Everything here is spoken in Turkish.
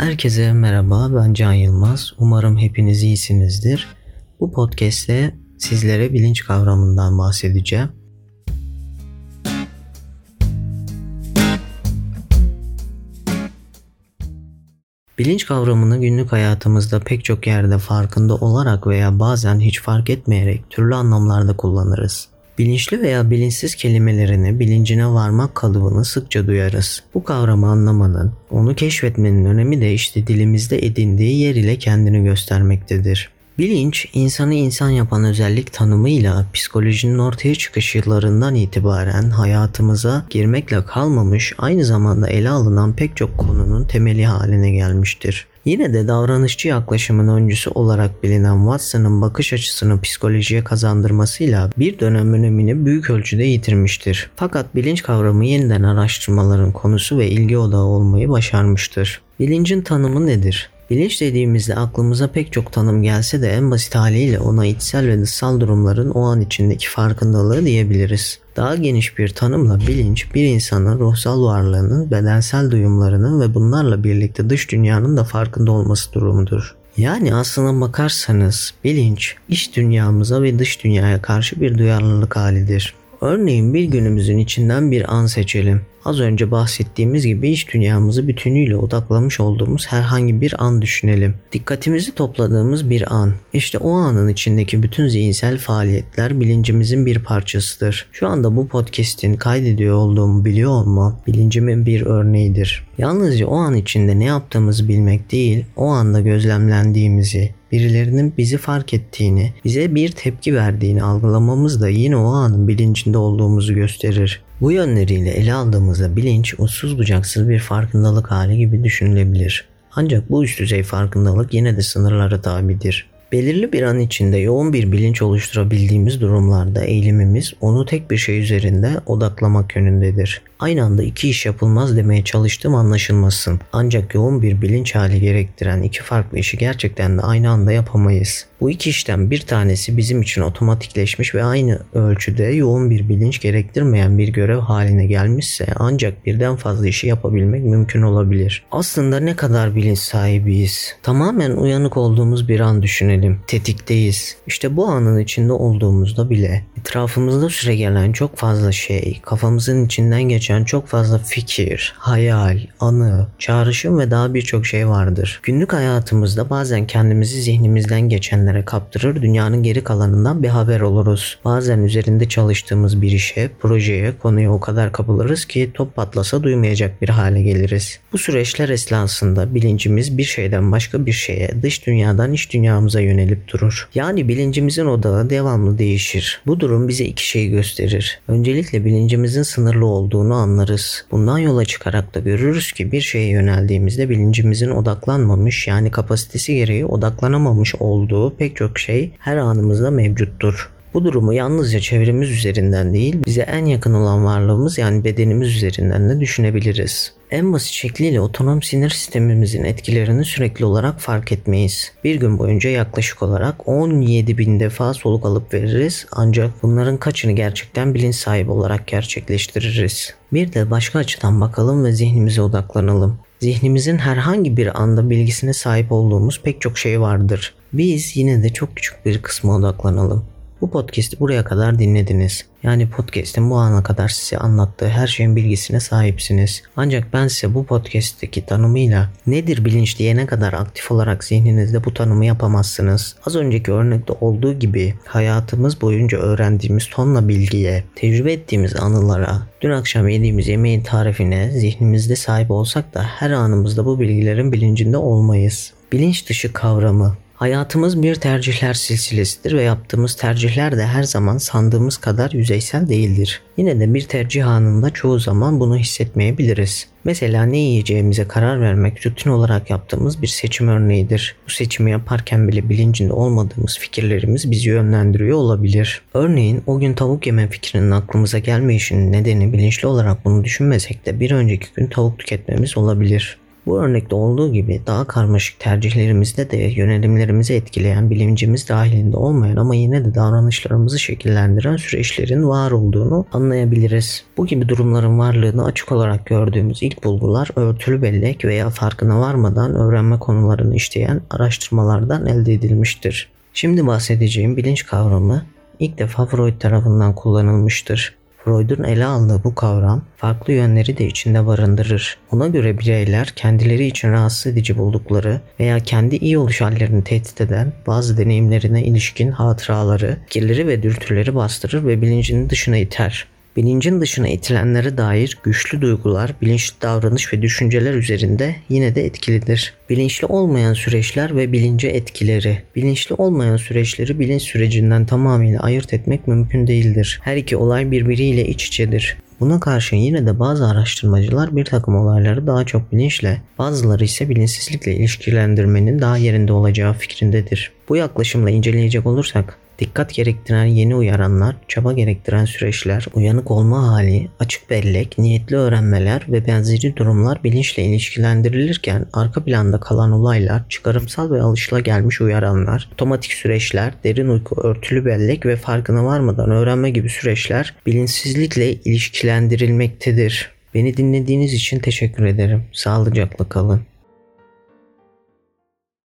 Herkese merhaba, ben Can Yılmaz. Umarım hepiniz iyisinizdir. Bu podcast'te sizlere bilinç kavramından bahsedeceğim. Bilinç kavramını günlük hayatımızda pek çok yerde farkında olarak veya bazen hiç fark etmeyerek türlü anlamlarda kullanırız. Bilinçli veya bilinçsiz kelimelerini bilincine varmak kalıbını sıkça duyarız. Bu kavramı anlamanın, onu keşfetmenin önemi de işte dilimizde edindiği yer ile kendini göstermektedir. Bilinç, insanı insan yapan özellik tanımıyla psikolojinin ortaya çıkış yıllarından itibaren hayatımıza girmekle kalmamış aynı zamanda ele alınan pek çok konunun temeli haline gelmiştir. Yine de davranışçı yaklaşımın öncüsü olarak bilinen Watson'ın bakış açısını psikolojiye kazandırmasıyla bir dönem önemini büyük ölçüde yitirmiştir. Fakat bilinç kavramı yeniden araştırmaların konusu ve ilgi odağı olmayı başarmıştır. Bilincin tanımı nedir? Bilinç dediğimizde aklımıza pek çok tanım gelse de en basit haliyle ona içsel ve dışsal durumların o an içindeki farkındalığı diyebiliriz. Daha geniş bir tanımla bilinç bir insanın ruhsal varlığının, bedensel duyumlarının ve bunlarla birlikte dış dünyanın da farkında olması durumudur. Yani aslına bakarsanız bilinç iç dünyamıza ve dış dünyaya karşı bir duyarlılık halidir. Örneğin bir günümüzün içinden bir an seçelim. Az önce bahsettiğimiz gibi iç dünyamızı bütünüyle odaklamış olduğumuz herhangi bir an düşünelim. Dikkatimizi topladığımız bir an. İşte o anın içindeki bütün zihinsel faaliyetler bilincimizin bir parçasıdır. Şu anda bu podcast'in kaydediyor olduğumu biliyor olma bilincimin bir örneğidir. Yalnızca o an içinde ne yaptığımızı bilmek değil, o anda gözlemlendiğimizi, birilerinin bizi fark ettiğini, bize bir tepki verdiğini algılamamız da yine o anın bilincinde olduğumuzu gösterir. Bu yönleriyle ele aldığımızda bilinç uçsuz bucaksız bir farkındalık hali gibi düşünülebilir. Ancak bu üst düzey farkındalık yine de sınırlara tabidir. Belirli bir an içinde yoğun bir bilinç oluşturabildiğimiz durumlarda eğilimimiz onu tek bir şey üzerinde odaklamak yönündedir. Aynı anda iki iş yapılmaz demeye çalıştığım anlaşılmasın. Ancak yoğun bir bilinç hali gerektiren iki farklı işi gerçekten de aynı anda yapamayız. Bu iki işten bir tanesi bizim için otomatikleşmiş ve aynı ölçüde yoğun bir bilinç gerektirmeyen bir görev haline gelmişse ancak birden fazla işi yapabilmek mümkün olabilir. Aslında ne kadar bilinç sahibiyiz? Tamamen uyanık olduğumuz bir an düşünelim. Tetikteyiz. İşte bu anın içinde olduğumuzda bile etrafımızda süre gelen çok fazla şey, kafamızın içinden geçen çok fazla fikir, hayal, anı, çağrışım ve daha birçok şey vardır. Günlük hayatımızda bazen kendimizi zihnimizden geçenler haberlere kaptırır, dünyanın geri kalanından bir haber oluruz. Bazen üzerinde çalıştığımız bir işe, projeye, konuya o kadar kapılırız ki top patlasa duymayacak bir hale geliriz. Bu süreçler esnasında bilincimiz bir şeyden başka bir şeye, dış dünyadan iç dünyamıza yönelip durur. Yani bilincimizin odağı devamlı değişir. Bu durum bize iki şeyi gösterir. Öncelikle bilincimizin sınırlı olduğunu anlarız. Bundan yola çıkarak da görürüz ki bir şeye yöneldiğimizde bilincimizin odaklanmamış yani kapasitesi gereği odaklanamamış olduğu pek çok şey her anımızda mevcuttur. Bu durumu yalnızca çevremiz üzerinden değil, bize en yakın olan varlığımız yani bedenimiz üzerinden de düşünebiliriz. En basit şekliyle otonom sinir sistemimizin etkilerini sürekli olarak fark etmeyiz. Bir gün boyunca yaklaşık olarak 17 bin defa soluk alıp veririz ancak bunların kaçını gerçekten bilinç sahibi olarak gerçekleştiririz. Bir de başka açıdan bakalım ve zihnimize odaklanalım. Zihnimizin herhangi bir anda bilgisine sahip olduğumuz pek çok şey vardır. Biz yine de çok küçük bir kısma odaklanalım. Bu podcast'i buraya kadar dinlediniz. Yani podcast'in bu ana kadar size anlattığı her şeyin bilgisine sahipsiniz. Ancak ben size bu podcast'teki tanımıyla nedir bilinç diyene kadar aktif olarak zihninizde bu tanımı yapamazsınız. Az önceki örnekte olduğu gibi hayatımız boyunca öğrendiğimiz tonla bilgiye, tecrübe ettiğimiz anılara, dün akşam yediğimiz yemeğin tarifine zihnimizde sahip olsak da her anımızda bu bilgilerin bilincinde olmayız. Bilinç dışı kavramı Hayatımız bir tercihler silsilesidir ve yaptığımız tercihler de her zaman sandığımız kadar yüzeysel değildir. Yine de bir tercih anında çoğu zaman bunu hissetmeyebiliriz. Mesela ne yiyeceğimize karar vermek rutin olarak yaptığımız bir seçim örneğidir. Bu seçimi yaparken bile bilincinde olmadığımız fikirlerimiz bizi yönlendiriyor olabilir. Örneğin o gün tavuk yeme fikrinin aklımıza gelmeyişinin nedeni bilinçli olarak bunu düşünmesek de bir önceki gün tavuk tüketmemiz olabilir. Bu örnekte olduğu gibi daha karmaşık tercihlerimizde de yönelimlerimizi etkileyen bilincimiz dahilinde olmayan ama yine de davranışlarımızı şekillendiren süreçlerin var olduğunu anlayabiliriz. Bu gibi durumların varlığını açık olarak gördüğümüz ilk bulgular örtülü bellek veya farkına varmadan öğrenme konularını işleyen araştırmalardan elde edilmiştir. Şimdi bahsedeceğim bilinç kavramı ilk defa Freud tarafından kullanılmıştır. Freud'un ele aldığı bu kavram farklı yönleri de içinde barındırır. Ona göre bireyler kendileri için rahatsız edici buldukları veya kendi iyi oluş hallerini tehdit eden bazı deneyimlerine ilişkin hatıraları, fikirleri ve dürtüleri bastırır ve bilincinin dışına iter. Bilincin dışına itilenlere dair güçlü duygular, bilinçli davranış ve düşünceler üzerinde yine de etkilidir. Bilinçli olmayan süreçler ve bilince etkileri. Bilinçli olmayan süreçleri bilinç sürecinden tamamıyla ayırt etmek mümkün değildir. Her iki olay birbiriyle iç içedir. Buna karşın yine de bazı araştırmacılar bir takım olayları daha çok bilinçle, bazıları ise bilinçsizlikle ilişkilendirmenin daha yerinde olacağı fikrindedir. Bu yaklaşımla inceleyecek olursak Dikkat gerektiren yeni uyaranlar, çaba gerektiren süreçler, uyanık olma hali, açık bellek, niyetli öğrenmeler ve benzeri durumlar bilinçle ilişkilendirilirken arka planda kalan olaylar, çıkarımsal ve alışılagelmiş uyaranlar, otomatik süreçler, derin uyku, örtülü bellek ve farkına varmadan öğrenme gibi süreçler bilinçsizlikle ilişkilendirilmektedir. Beni dinlediğiniz için teşekkür ederim. Sağlıcakla kalın.